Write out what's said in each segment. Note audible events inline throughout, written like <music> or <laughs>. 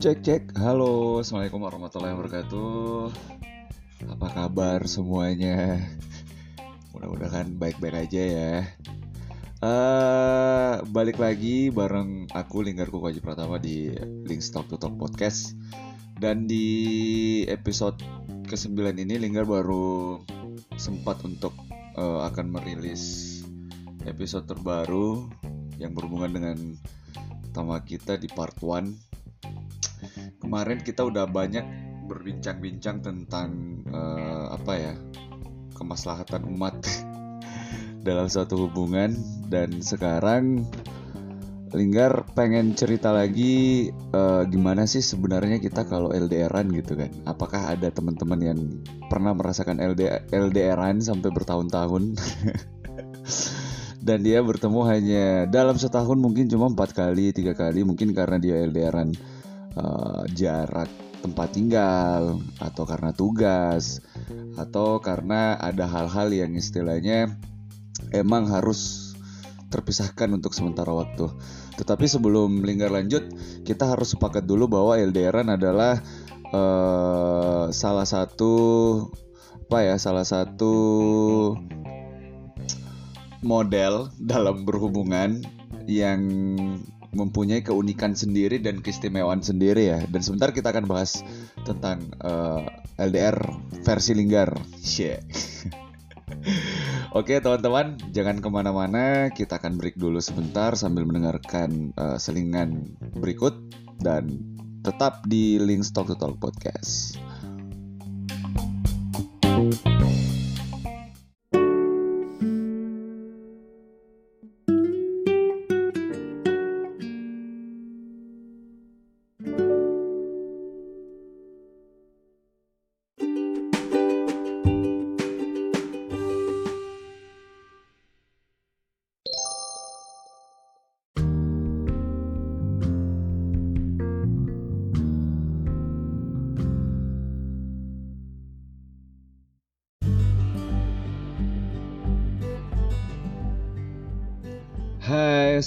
Cek cek, halo, assalamualaikum warahmatullahi wabarakatuh. Apa kabar semuanya? Mudah-mudahan baik-baik aja ya. Uh, balik lagi bareng aku Linggar Kukaji Pratama di Link Talk to Talk Podcast. Dan di episode ke-9 ini Linggar baru sempat untuk uh, akan merilis episode terbaru yang berhubungan dengan tema kita di part 1 kemarin kita udah banyak berbincang-bincang tentang uh, apa ya kemaslahatan umat <laughs> dalam suatu hubungan. Dan sekarang Linggar pengen cerita lagi uh, gimana sih sebenarnya kita kalau LDRan gitu kan? Apakah ada teman-teman yang pernah merasakan LD LDRan sampai bertahun-tahun? <laughs> Dan dia bertemu hanya dalam setahun mungkin cuma empat kali tiga kali mungkin karena dia LDRan uh, jarak tempat tinggal atau karena tugas atau karena ada hal-hal yang istilahnya emang harus terpisahkan untuk sementara waktu. Tetapi sebelum lingkar lanjut, kita harus sepakat dulu bahwa LDRan adalah uh, salah satu apa ya, salah satu model dalam berhubungan yang mempunyai keunikan sendiri dan keistimewaan sendiri ya. Dan sebentar kita akan bahas tentang uh, eh, LDR versi Linggar. Shit. <laughs> Oke teman-teman, jangan ke mana-mana. Kita akan break dulu sebentar sambil mendengarkan uh, selingan berikut dan tetap di Link Stock to Talk Podcast.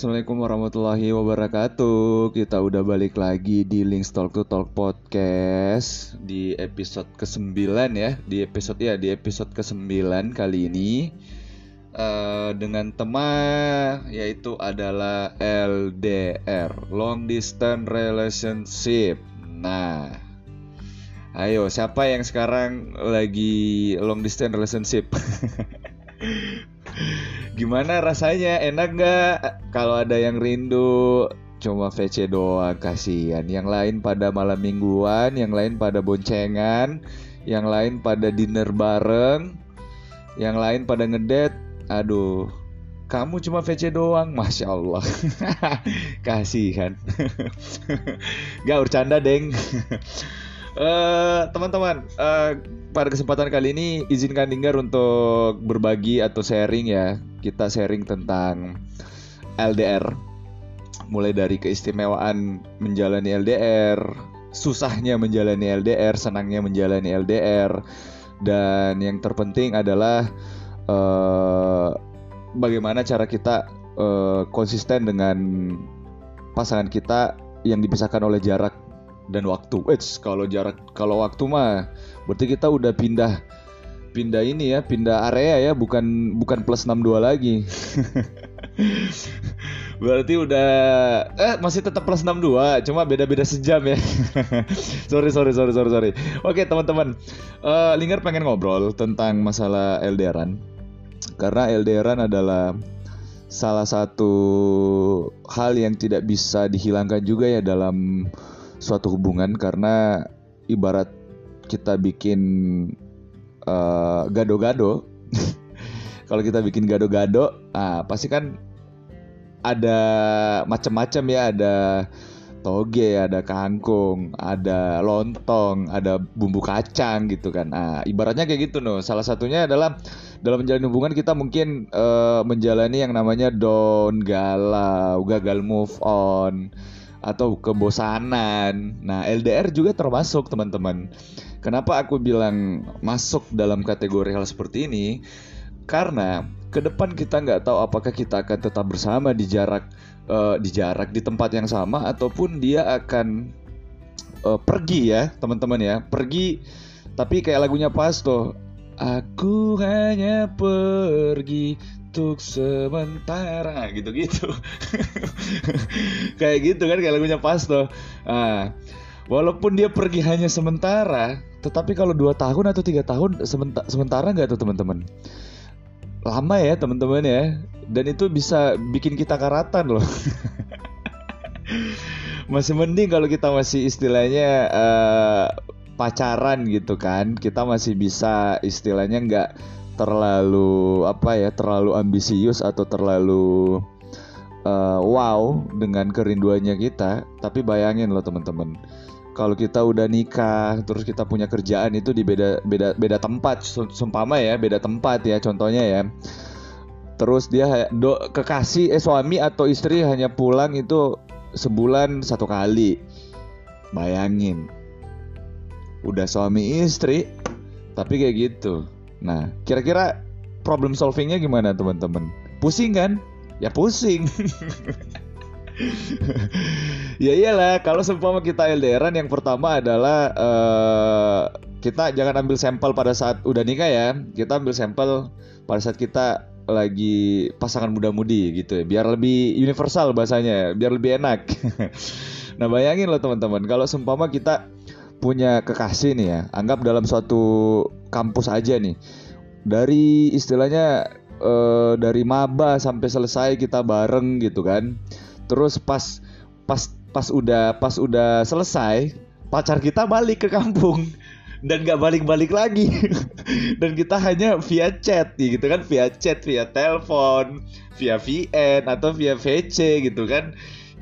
Assalamualaikum warahmatullahi wabarakatuh. Kita udah balik lagi di Link Talk to Talk Podcast Di episode ke-9 ya. Di episode ya di episode ke-9 kali ini uh, Dengan tema yaitu adalah LDR Long Distance Relationship. Nah Ayo siapa yang sekarang lagi long distance relationship <laughs> Gimana rasanya? Enak nggak? Kalau ada yang rindu cuma VC doang kasihan. Yang lain pada malam mingguan, yang lain pada boncengan, yang lain pada dinner bareng, yang lain pada ngedet. Aduh, kamu cuma VC doang, masya Allah. <laughs> kasihan. <laughs> Gak bercanda deng. <laughs> Uh, teman-teman, uh, pada kesempatan kali ini izinkan Dinggar untuk berbagi atau sharing ya. Kita sharing tentang LDR. Mulai dari keistimewaan menjalani LDR, susahnya menjalani LDR, senangnya menjalani LDR, dan yang terpenting adalah uh, bagaimana cara kita uh, konsisten dengan pasangan kita yang dipisahkan oleh jarak dan waktu. Eits, kalau jarak kalau waktu mah berarti kita udah pindah pindah ini ya, pindah area ya, bukan bukan plus 62 lagi. <laughs> berarti udah eh masih tetap plus 62, cuma beda-beda sejam ya. <laughs> sorry sorry sorry sorry sorry. Oke, teman-teman. Uh, Linggar pengen ngobrol tentang masalah LDRan. Karena LDRan adalah salah satu hal yang tidak bisa dihilangkan juga ya dalam suatu hubungan karena ibarat kita bikin uh, gado-gado <laughs> kalau kita bikin gado-gado ah pasti kan ada macam-macam ya ada toge, ada kangkung, ada lontong, ada bumbu kacang gitu kan. Nah, ibaratnya kayak gitu loh. Salah satunya adalah dalam menjalin hubungan kita mungkin uh, menjalani yang namanya down galau, gagal move on atau kebosanan. Nah, LDR juga termasuk, teman-teman. Kenapa aku bilang masuk dalam kategori hal seperti ini? Karena ke depan kita nggak tahu apakah kita akan tetap bersama di jarak uh, di jarak di tempat yang sama ataupun dia akan uh, pergi ya teman-teman ya pergi tapi kayak lagunya pas tuh aku hanya pergi untuk sementara gitu-gitu. <laughs> Kayak gitu kan kayak lagunya pas tuh. Nah, walaupun dia pergi hanya sementara tetapi kalau dua tahun atau tiga tahun sementara sementara nggak tuh teman-teman? Lama ya teman-teman ya. Dan itu bisa bikin kita karatan loh. <laughs> Masih mending kalau kita masih istilahnya uh, pacaran gitu kan. Kita masih bisa istilahnya nggak terlalu apa ya terlalu ambisius atau terlalu uh, wow dengan kerinduannya kita. Tapi bayangin loh teman-teman. Kalau kita udah nikah terus kita punya kerjaan itu di beda beda beda tempat. Seumpama ya beda tempat ya contohnya ya. Terus dia do kekasih eh suami atau istri hanya pulang itu sebulan satu kali. Bayangin. Udah suami istri tapi kayak gitu nah kira-kira problem solvingnya gimana teman-teman? Pusing kan? Ya pusing. <laughs> Ya iyalah kalau seumpama kita LDRan yang pertama adalah uh, kita jangan ambil sampel pada saat udah nikah ya. Kita ambil sampel pada saat kita lagi pasangan muda-mudi gitu ya. Biar lebih universal bahasanya biar lebih enak. <laughs> Nah bayangin loh teman-teman kalau seumpama kita punya kekasih nih ya anggap dalam suatu kampus aja nih. Dari istilahnya uh, dari maba sampai selesai kita bareng gitu kan. Terus pas pas pas udah pas udah selesai pacar kita balik ke kampung. <laughs> Dan gak balik-balik lagi. <laughs> Dan kita hanya via chat gitu kan. Via chat via telepon via VN atau via VC gitu kan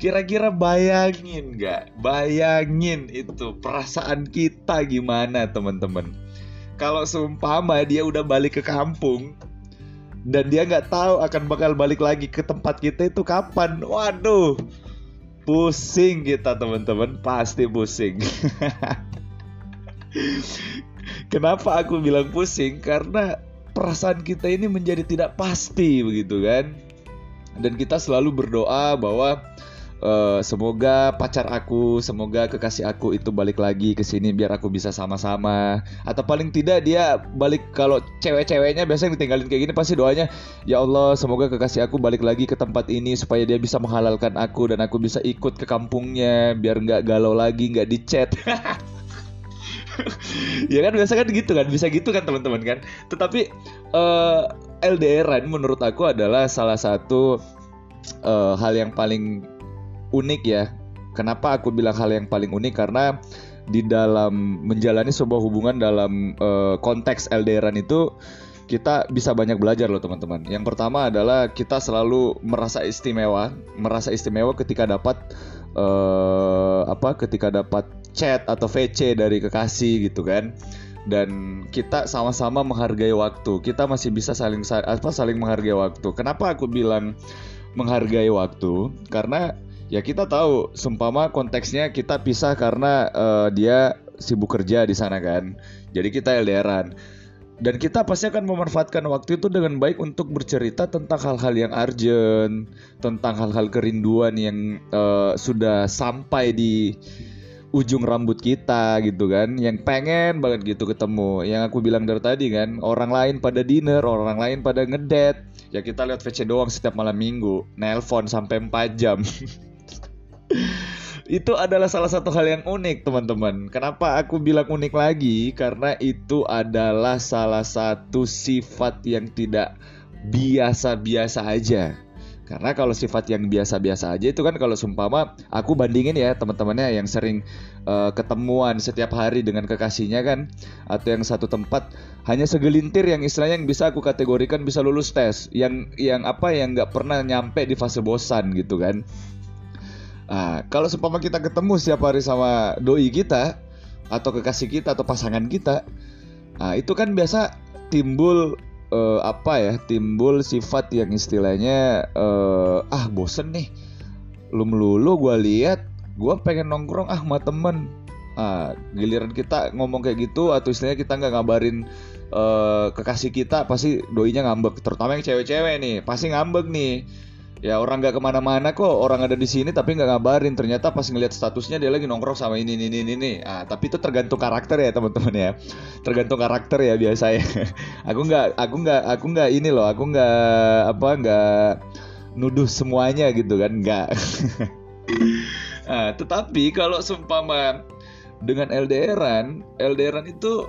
kira-kira bayangin gak bayangin itu perasaan kita gimana teman-teman kalau seumpama dia udah balik ke kampung dan dia nggak tahu akan bakal balik lagi ke tempat kita itu kapan. Waduh, pusing kita teman-teman, pasti pusing. <laughs> Kenapa aku bilang pusing? Karena perasaan kita ini menjadi tidak pasti begitu kan. Dan kita selalu berdoa bahwa Uh, semoga pacar aku, semoga kekasih aku itu balik lagi ke sini biar aku bisa sama-sama. Atau paling tidak dia balik kalau cewek-ceweknya biasanya ditinggalin kayak gini pasti doanya, ya Allah semoga kekasih aku balik lagi ke tempat ini supaya dia bisa menghalalkan aku dan aku bisa ikut ke kampungnya biar nggak galau lagi, nggak dicat. <laughs> ya kan biasa kan gitu kan, bisa gitu kan teman-teman kan. Tetapi uh, LDRan menurut aku adalah salah satu uh, hal yang paling unik ya. Kenapa aku bilang hal yang paling unik karena di dalam menjalani sebuah hubungan dalam uh, konteks LDRan itu kita bisa banyak belajar loh teman-teman. Yang pertama adalah kita selalu merasa istimewa, merasa istimewa ketika dapat uh, apa? Ketika dapat chat atau VC dari kekasih gitu kan. Dan kita sama-sama menghargai waktu. Kita masih bisa saling apa saling menghargai waktu. Kenapa aku bilang menghargai waktu? Karena ya kita tahu seumpama konteksnya kita pisah karena uh, dia sibuk kerja di sana kan. Jadi kita LDRan dan kita pasti akan memanfaatkan waktu itu dengan baik untuk bercerita tentang hal-hal yang urgent tentang hal-hal kerinduan yang uh, sudah sampai di ujung rambut kita gitu kan. Yang pengen banget gitu ketemu. Yang aku bilang dari tadi kan orang lain pada dinner orang lain pada ngedet. Ya kita lihat VC doang setiap malam minggu. Nelpon sampai 4 jam <laughs> itu adalah salah satu hal yang unik teman-teman. Kenapa aku bilang unik lagi? Karena itu adalah salah satu sifat yang tidak biasa-biasa aja. Karena kalau sifat yang biasa-biasa aja itu kan kalau sumpama aku bandingin ya teman-temannya yang sering uh, ketemuan setiap hari dengan kekasihnya kan atau yang satu tempat hanya segelintir yang istilahnya yang bisa aku kategorikan bisa lulus tes yang yang apa yang nggak pernah nyampe di fase bosan gitu kan Nah, kalau seumpama kita ketemu setiap hari sama doi kita atau kekasih kita atau pasangan kita, nah itu kan biasa timbul uh, apa ya? Timbul sifat yang istilahnya uh, ah bosen nih. Lu melulu gue lihat, gue pengen nongkrong ah sama temen. Ah, giliran kita ngomong kayak gitu atau istilahnya kita nggak ngabarin uh, kekasih kita pasti doinya ngambek terutama yang cewek-cewek nih pasti ngambek nih ya orang nggak ke mana-mana kok. Orang ada di sini tapi nggak ngabarin. Ternyata pas ngeliat statusnya dia lagi nongkrong sama ini ini ini ini ah tapi itu tergantung karakter ya teman-teman ya. Tergantung karakter ya biasa ya. <laughs> Aku nggak aku nggak aku nggak ini loh. Aku nggak apa nggak nuduh semuanya gitu kan. Nggak. Nah, <laughs> tetapi kalau seumpama dengan LDRan LDRan itu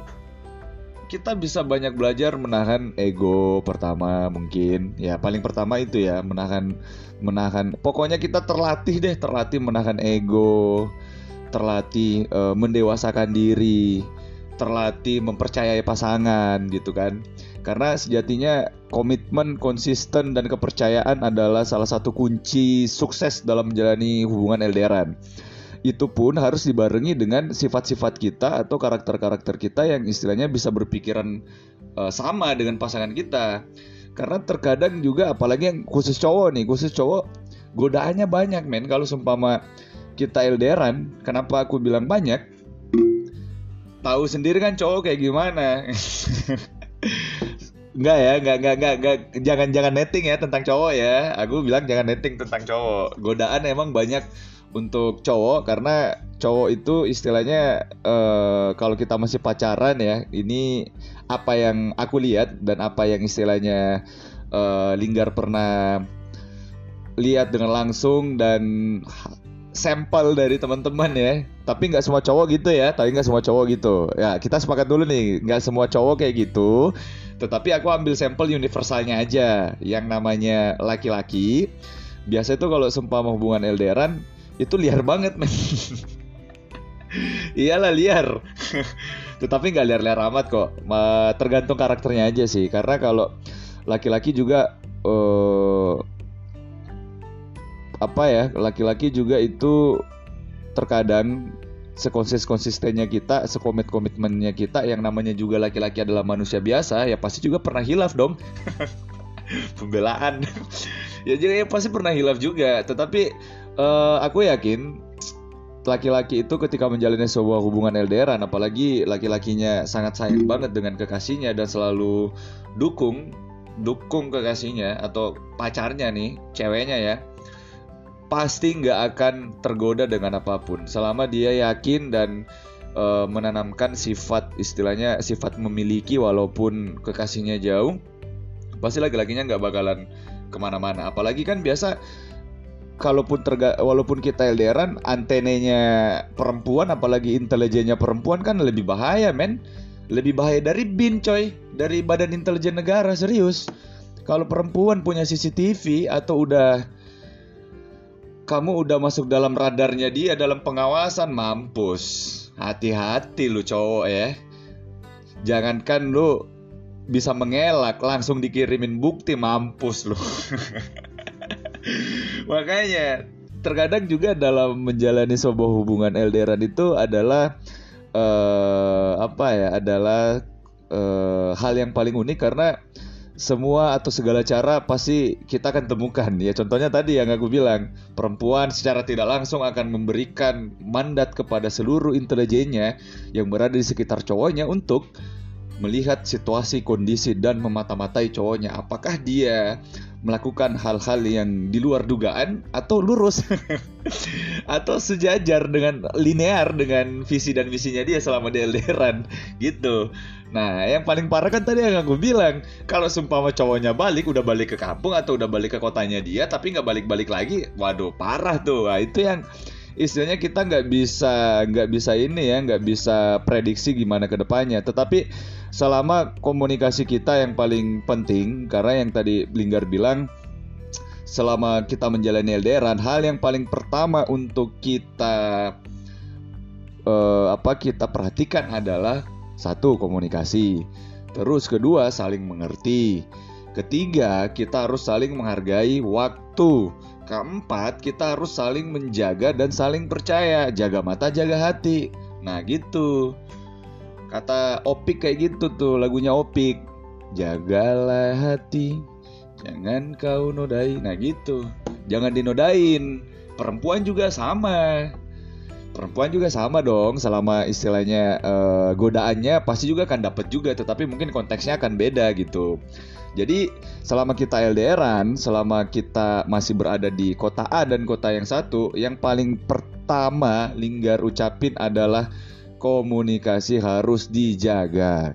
kita bisa banyak belajar menahan ego pertama mungkin. Ya paling pertama itu ya menahan menahan. Pokoknya kita terlatih deh terlatih menahan ego terlatih e, mendewasakan diri terlatih mempercayai pasangan gitu kan. Karena sejatinya komitmen konsisten dan kepercayaan adalah salah satu kunci sukses dalam menjalani hubungan LDRan itu pun harus dibarengi dengan sifat-sifat kita atau karakter-karakter kita yang istilahnya bisa berpikiran uh, sama dengan pasangan kita. Karena terkadang juga apalagi yang khusus cowok nih, khusus cowok godaannya banyak men kalau seumpama kita LDRan, kenapa aku bilang banyak? Tahu sendiri kan cowok kayak gimana. <laughs> Enggak ya, enggak, enggak, enggak, enggak, jangan jangan netting ya tentang cowok ya. Aku bilang jangan netting tentang cowok. Godaan emang banyak untuk cowok karena cowok itu istilahnya uh, kalau kita masih pacaran ya ini apa yang aku lihat dan apa yang istilahnya uh, Linggar pernah lihat dengan langsung dan sampel dari teman-teman ya. Tapi nggak semua cowok gitu ya tapi nggak semua cowok gitu. Ya kita sepakat dulu nih nggak semua cowok kayak gitu tetapi aku ambil sampel universalnya aja yang namanya laki-laki. Biasa itu kalau seumpama hubungan LDRan itu liar banget men. Iyalah liar. Tetapi nggak liar-liar amat kok. Tergantung karakternya aja sih. Karena kalau laki-laki juga uh, apa ya laki-laki juga itu terkadang sekonsis konsistennya kita, sekomit komitmennya kita, yang namanya juga laki-laki adalah manusia biasa, ya pasti juga pernah hilaf dong. <laughs> Pembelaan. ya jadi ya pasti pernah hilaf juga, tetapi uh, aku yakin laki-laki itu ketika menjalani sebuah hubungan LDRan apalagi laki-lakinya sangat sayang banget dengan kekasihnya dan selalu dukung dukung kekasihnya atau pacarnya nih ceweknya ya pasti nggak akan tergoda dengan apa pun. Selama dia yakin dan uh, menanamkan sifat istilahnya sifat memiliki walaupun kekasihnya jauh pasti laki-lakinya nggak bakalan ke mana-mana. Apalagi kan biasa kalaupun terga walaupun kita LDRan antenenya perempuan apalagi intelijennya perempuan kan lebih bahaya men. Lebih bahaya dari BIN coy. Dari Badan Intelijen Negara serius. Kalau perempuan punya CCTV atau udah kamu udah masuk dalam radarnya dia dalam pengawasan mampus. Hati-hati lu cowok ya. Jangankan lu bisa mengelak langsung dikirimin bukti mampus lu <laughs> Makanya terkadang juga dalam menjalani sebuah hubungan LDRan itu adalah uh, apa ya? Adalah uh, hal yang paling unik karena semua atau segala cara pasti kita akan temukan ya contohnya tadi yang aku bilang perempuan secara tidak langsung akan memberikan mandat kepada seluruh intelijennya yang berada di sekitar cowoknya untuk melihat situasi kondisi dan memata-matai cowoknya apakah dia melakukan hal-hal yang di luar dugaan atau lurus <laughs> atau sejajar dengan linear dengan visi dan misinya dia selama di LDRan gitu. Nah, yang paling parah kan tadi yang aku bilang, kalau sumpah cowoknya balik, udah balik ke kampung atau udah balik ke kotanya dia, tapi nggak balik-balik lagi, waduh parah tuh. Nah, itu yang istilahnya kita nggak bisa nggak bisa ini ya nggak bisa prediksi gimana ke depannya. Tetapi selama komunikasi kita yang paling penting karena yang tadi Linggar bilang selama kita menjalani LDRan hal yang paling pertama untuk kita uh, apa kita perhatikan adalah satu komunikasi. Terus kedua saling mengerti. Ketiga kita harus saling menghargai waktu Keempat, kita harus saling menjaga dan saling percaya. Jaga mata, jaga hati. Nah gitu. Kata Opik kayak gitu tuh lagunya Opik. Jagalah hati, jangan kau nodai. Nah gitu. Jangan dinodain. Perempuan juga sama. perempuan juga sama dong selama istilahnya uh, godaannya pasti juga akan dapat juga tetapi mungkin konteksnya akan beda gitu jadi selama kita LDRan selama kita masih berada di kota A dan kota yang satu yang paling pertama Linggar ucapin adalah komunikasi harus dijaga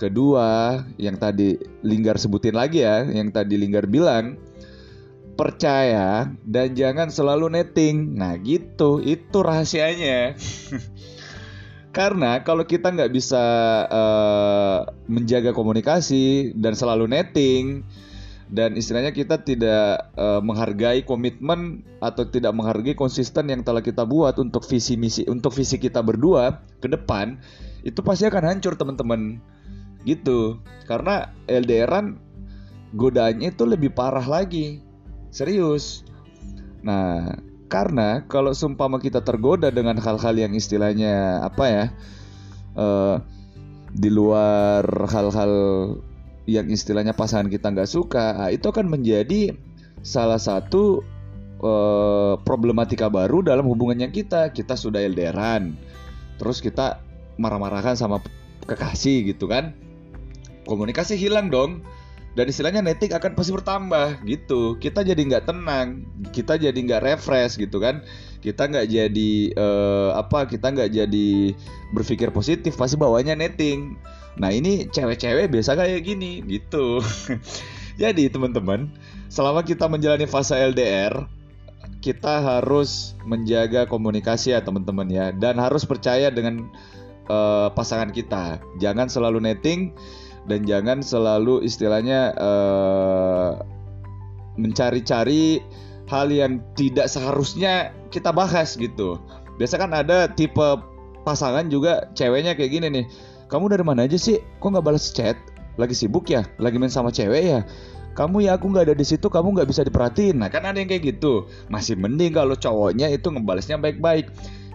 kedua yang tadi Linggar sebutin lagi ya yang tadi Linggar bilang percaya dan jangan selalu netting. Nah gitu, itu rahasianya. <laughs> Karena kalau kita nggak bisa uh, menjaga komunikasi dan selalu netting dan istilahnya kita tidak uh, menghargai komitmen atau tidak menghargai konsisten yang telah kita buat untuk visi misi untuk visi kita berdua ke depan itu pasti akan hancur teman-teman. Gitu. Karena LDRan godaannya itu lebih parah lagi. Serius. Nah, karena kalau sumpama kita tergoda dengan hal-hal yang istilahnya apa ya, uh, di luar hal-hal yang istilahnya pasangan kita nggak suka, nah, itu akan menjadi salah satu uh, problematika baru dalam hubungannya kita. Kita sudah LDRan, terus kita marah-marahkan sama kekasih gitu kan, komunikasi hilang dong dan istilahnya netik akan pasti bertambah gitu. Kita jadi nggak tenang kita jadi nggak refresh gitu kan. Kita nggak jadi uh, apa kita nggak jadi berpikir positif pasti bawanya netting. Nah ini cewek-cewek biasa kayak gini gitu. <laughs> Jadi teman-teman selama kita menjalani fase LDR kita harus menjaga komunikasi ya teman-teman ya. Dan harus percaya dengan uh, pasangan kita. Jangan selalu netting dan jangan selalu istilahnya uh, mencari-cari hal yang tidak seharusnya kita bahas gitu. Biasa kan ada tipe pasangan juga ceweknya kayak gini nih. Kamu dari mana aja sih? Kok nggak balas chat? Lagi sibuk ya? Lagi main sama cewek ya? Kamu ya aku nggak ada di situ, kamu nggak bisa diperhatiin. Nah kan ada yang kayak gitu. Masih mending kalau cowoknya itu ngebalesnya baik-baik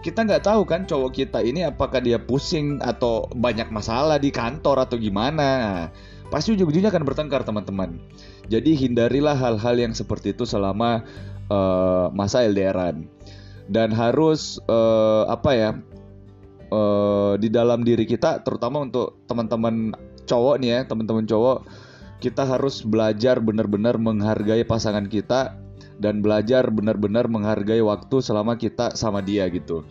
kita nggak tahu kan cowok kita ini apakah dia pusing atau banyak masalah di kantor atau gimana. Pasti ujung-ujungnya akan bertengkar teman-teman. Jadi hindarilah hal-hal yang seperti itu selama uh, masa LDRan. Dan harus uh, apa ya? Uh, di dalam diri kita terutama untuk teman-teman cowok nih ya, teman-teman cowok kita harus belajar benar-benar menghargai pasangan kita dan belajar benar-benar menghargai waktu selama kita sama dia gitu.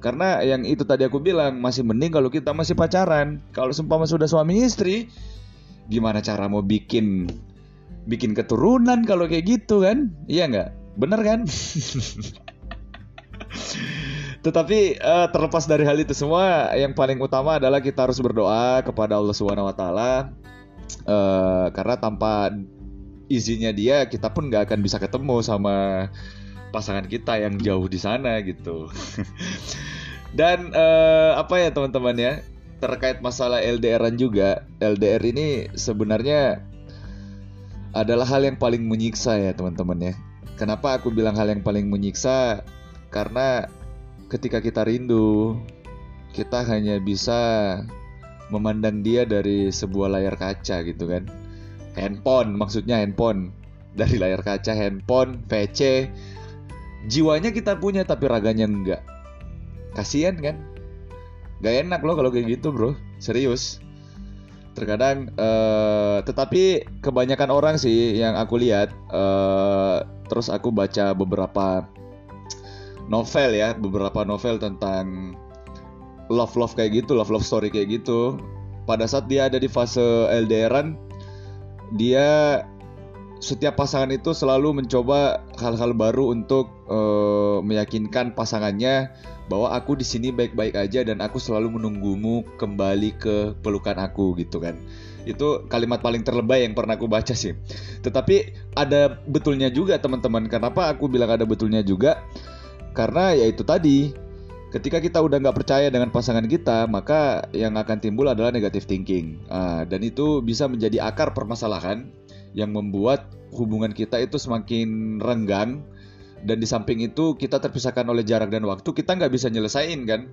Karena yang itu tadi aku bilang masih mending kalau kita masih pacaran. Kalau seumpama sudah suami istri, gimana cara mau bikin bikin keturunan kalau kayak gitu kan? Iya nggak? Bener kan? <laughs> Tetapi uh, terlepas dari hal itu semua, yang paling utama adalah kita harus berdoa kepada Allah Subhanahu Wa Taala. Uh, karena tanpa izinnya dia kita pun nggak akan bisa ketemu sama pasangan kita yang jauh di sana gitu. <laughs> Dan uh, apa ya teman-teman ya? Terkait masalah LDRan juga LDR ini sebenarnya adalah hal yang paling menyiksa ya teman-teman ya. Kenapa aku bilang hal yang paling menyiksa? Karena ketika kita rindu kita hanya bisa memandang dia dari sebuah layar kaca gitu kan handphone maksudnya handphone. Dari layar kaca handphone PC jiwanya kita punya tapi raganya enggak. Kasihan kan? Gak enak loh kalau kayak gitu bro. Serius. Terkadang uh, tetapi kebanyakan orang sih yang aku lihat uh, terus aku baca beberapa novel ya beberapa novel tentang love love kayak gitu love love story kayak gitu. Pada saat dia ada di fase LDRan dia setiap pasangan itu selalu mencoba hal-hal baru untuk uh, meyakinkan pasangannya bahwa aku di sini baik-baik aja dan aku selalu menunggumu kembali ke pelukan aku gitu kan. Itu kalimat paling terlebay yang pernah aku baca sih. Tetapi ada betulnya juga teman-teman. Kenapa aku bilang ada betulnya juga? Karena ya itu tadi ketika kita udah nggak percaya dengan pasangan kita, maka yang akan timbul adalah negative thinking. Uh, dan itu bisa menjadi akar permasalahan yang membuat hubungan kita itu semakin renggang. Dan di samping itu kita terpisahkan oleh jarak dan waktu kita nggak bisa nyelesain kan?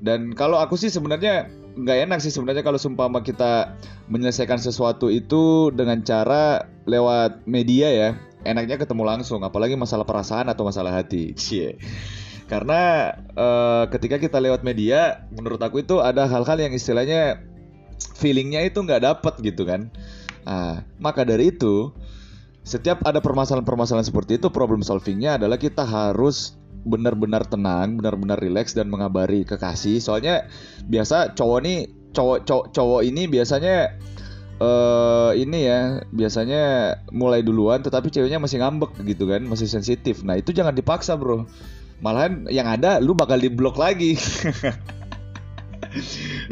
Dan kalau aku sih sebenarnya nggak enak sih sebenarnya kalau sumpama kita menyelesaikan sesuatu itu dengan cara lewat media ya. Enaknya ketemu langsung apalagi masalah perasaan atau masalah hati. Cie karena uh, ketika kita lewat media menurut aku itu ada hal-hal yang istilahnya feelingnya itu nggak dapet gitu kan nah, maka dari itu setiap ada permasalahan-permasalahan seperti itu problem solvingnya adalah kita harus benar-benar tenang, benar-benar rileks dan mengabari kekasih. Soalnya biasa cowok nih cowok cowok, cowok ini biasanya uh, ini ya biasanya mulai duluan tetapi ceweknya masih ngambek gitu kan, masih sensitif. Nah, itu jangan dipaksa, Bro. Malahan yang ada lu bakal diblok lagi. <laughs>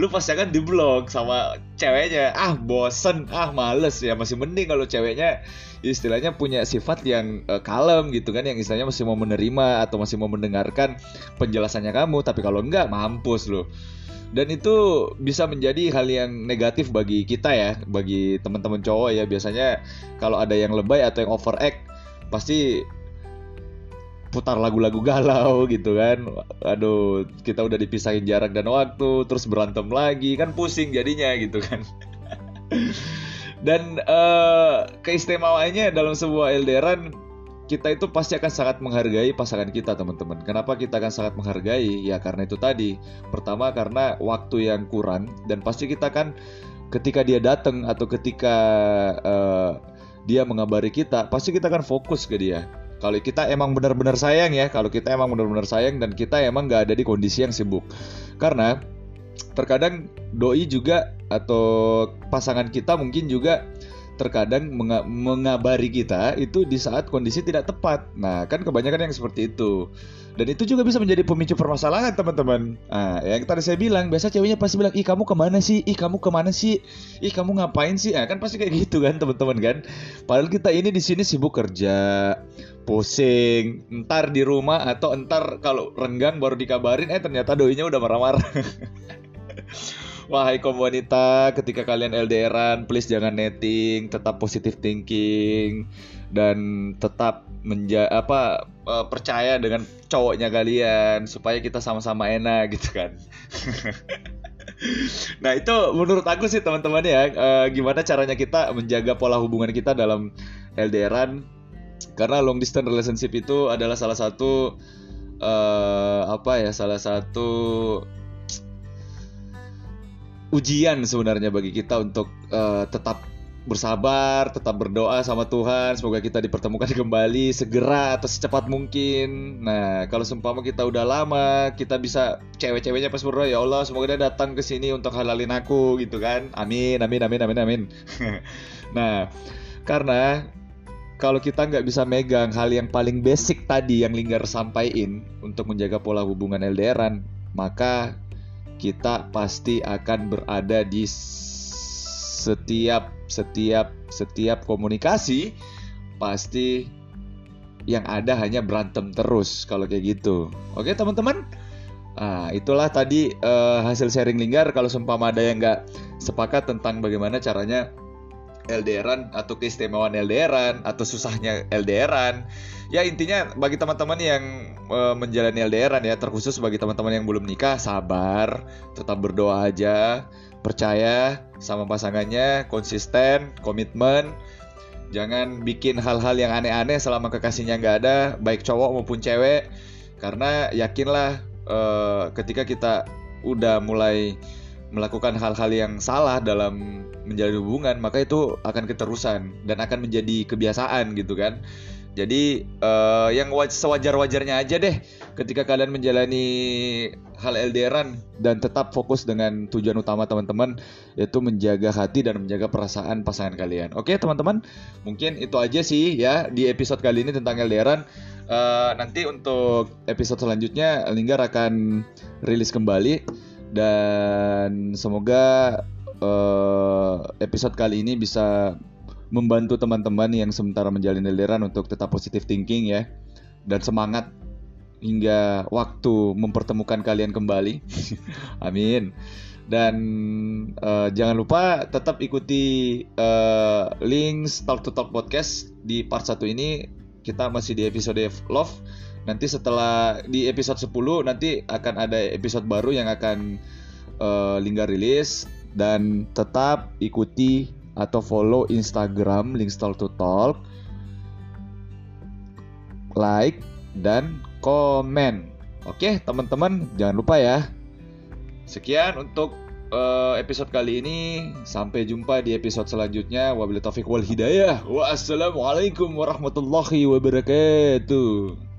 lu pasti akan diblok sama ceweknya. Ah bosen. Ah males. Ya masih mending kalau ceweknya istilahnya punya sifat yang uh, kalem gitu kan yang istilahnya masih mau menerima atau masih mau mendengarkan penjelasannya kamu. Tapi kalau enggak mampus lo dan itu bisa menjadi hal yang negatif bagi kita ya bagi teman-teman cowok ya. Biasanya kalau ada yang lebay atau yang overact pasti putar lagu-lagu galau gitu kan aduh kita udah dipisahin jarak dan waktu terus berantem lagi kan pusing jadinya gitu kan <laughs> dan uh, keistimewaannya dalam sebuah LDRan kita itu pasti akan sangat menghargai pasangan kita teman-teman. Kenapa kita akan sangat menghargai? Ya karena itu tadi. Pertama karena waktu yang kurang dan pasti kita kan ketika dia datang atau ketika uh, dia mengabari kita, pasti kita akan fokus ke dia kalau kita emang benar-benar sayang ya, kalau kita emang benar-benar sayang dan kita emang nggak ada di kondisi yang sibuk. Karena terkadang doi juga atau pasangan kita mungkin juga terkadang mengabari kita itu di saat kondisi tidak tepat. Nah, kan kebanyakan yang seperti itu. Dan itu juga bisa menjadi pemicu permasalahan teman-teman. Nah, yang tadi saya bilang, biasa ceweknya pasti bilang, ih kamu ke mana sih? Ih kamu ke mana sih? Ih kamu ngapain sih? Nah, kan pasti kayak gitu kan teman-teman kan. Padahal kita ini di sini sibuk kerja, pusing, entar di rumah atau entar kalau renggang baru dikabarin, eh ternyata doinya udah marah-marah. <laughs> Wahai kaum wanita, ketika kalian LDRan, please jangan netting, tetap positive thinking dan tetap menja apa uh, percaya dengan cowoknya kalian supaya kita sama-sama enak gitu kan. <laughs> nah itu menurut aku sih teman-teman ya uh, gimana caranya kita menjaga pola hubungan kita dalam LDRan karena long distance relationship itu adalah salah satu uh, apa ya salah satu ujian sebenarnya bagi kita untuk uh, tetap bersabar, tetap berdoa sama Tuhan, semoga kita dipertemukan <laughs> kembali segera atau secepat mungkin. Nah, kalau seumpama kita udah lama, kita bisa cewek-ceweknya pas berdoa ya Allah, semoga dia datang ke sini untuk halalin aku gitu kan. Amin, amin, amin, amin, amin. <laughs> nah, karena kalau kita nggak bisa megang hal yang paling basic tadi yang Linggar sampaikan untuk menjaga pola hubungan LDRan, maka kita pasti akan berada di setiap setiap setiap komunikasi pasti yang ada hanya berantem terus kalau kayak gitu. Oke teman-teman, nah, itulah tadi uh, hasil sharing linggar. Kalau seumpama ada yang nggak sepakat tentang bagaimana caranya LDRan atau keistimewaan LDRan atau susahnya LDRan. Ya intinya bagi teman-teman yang e, menjalani LDRan ya terkhusus bagi teman-teman yang belum nikah sabar, tetap berdoa aja, percaya sama pasangannya, konsisten, komitmen. Jangan bikin hal-hal yang aneh-aneh selama kekasihnya nggak ada, baik cowok maupun cewek. Karena yakinlah e, ketika kita udah mulai melakukan hal-hal yang salah dalam menjalin hubungan maka itu akan keterusan dan akan menjadi kebiasaan gitu kan jadi uh, yang sewajar-wajarnya aja deh ketika kalian menjalani hal LDRan dan tetap fokus dengan tujuan utama teman-teman yaitu menjaga hati dan menjaga perasaan pasangan kalian. Oke teman-teman, mungkin itu aja sih ya di episode kali ini tentang LDRan. Uh, nanti untuk episode selanjutnya Linggar akan rilis kembali dan semoga uh, episode kali ini bisa membantu teman-teman yang sementara menjalin LDRan untuk tetap positif thinking ya dan semangat hingga waktu mempertemukan kalian kembali. <laughs> Amin. Dan uh, jangan lupa tetap ikuti uh, links Talk to Talk podcast di part 1 ini kita masih di episode Love nanti setelah di episode 10 nanti akan ada episode baru yang akan uh, Lingga rilis dan tetap ikuti atau follow Instagram Linkstalk to Talk like dan komen Oke, teman-teman, jangan lupa ya. Sekian untuk uh, episode kali ini. Sampai jumpa di episode selanjutnya. Wabillahi taufiq wal hidayah. Wassalamualaikum warahmatullahi wabarakatuh.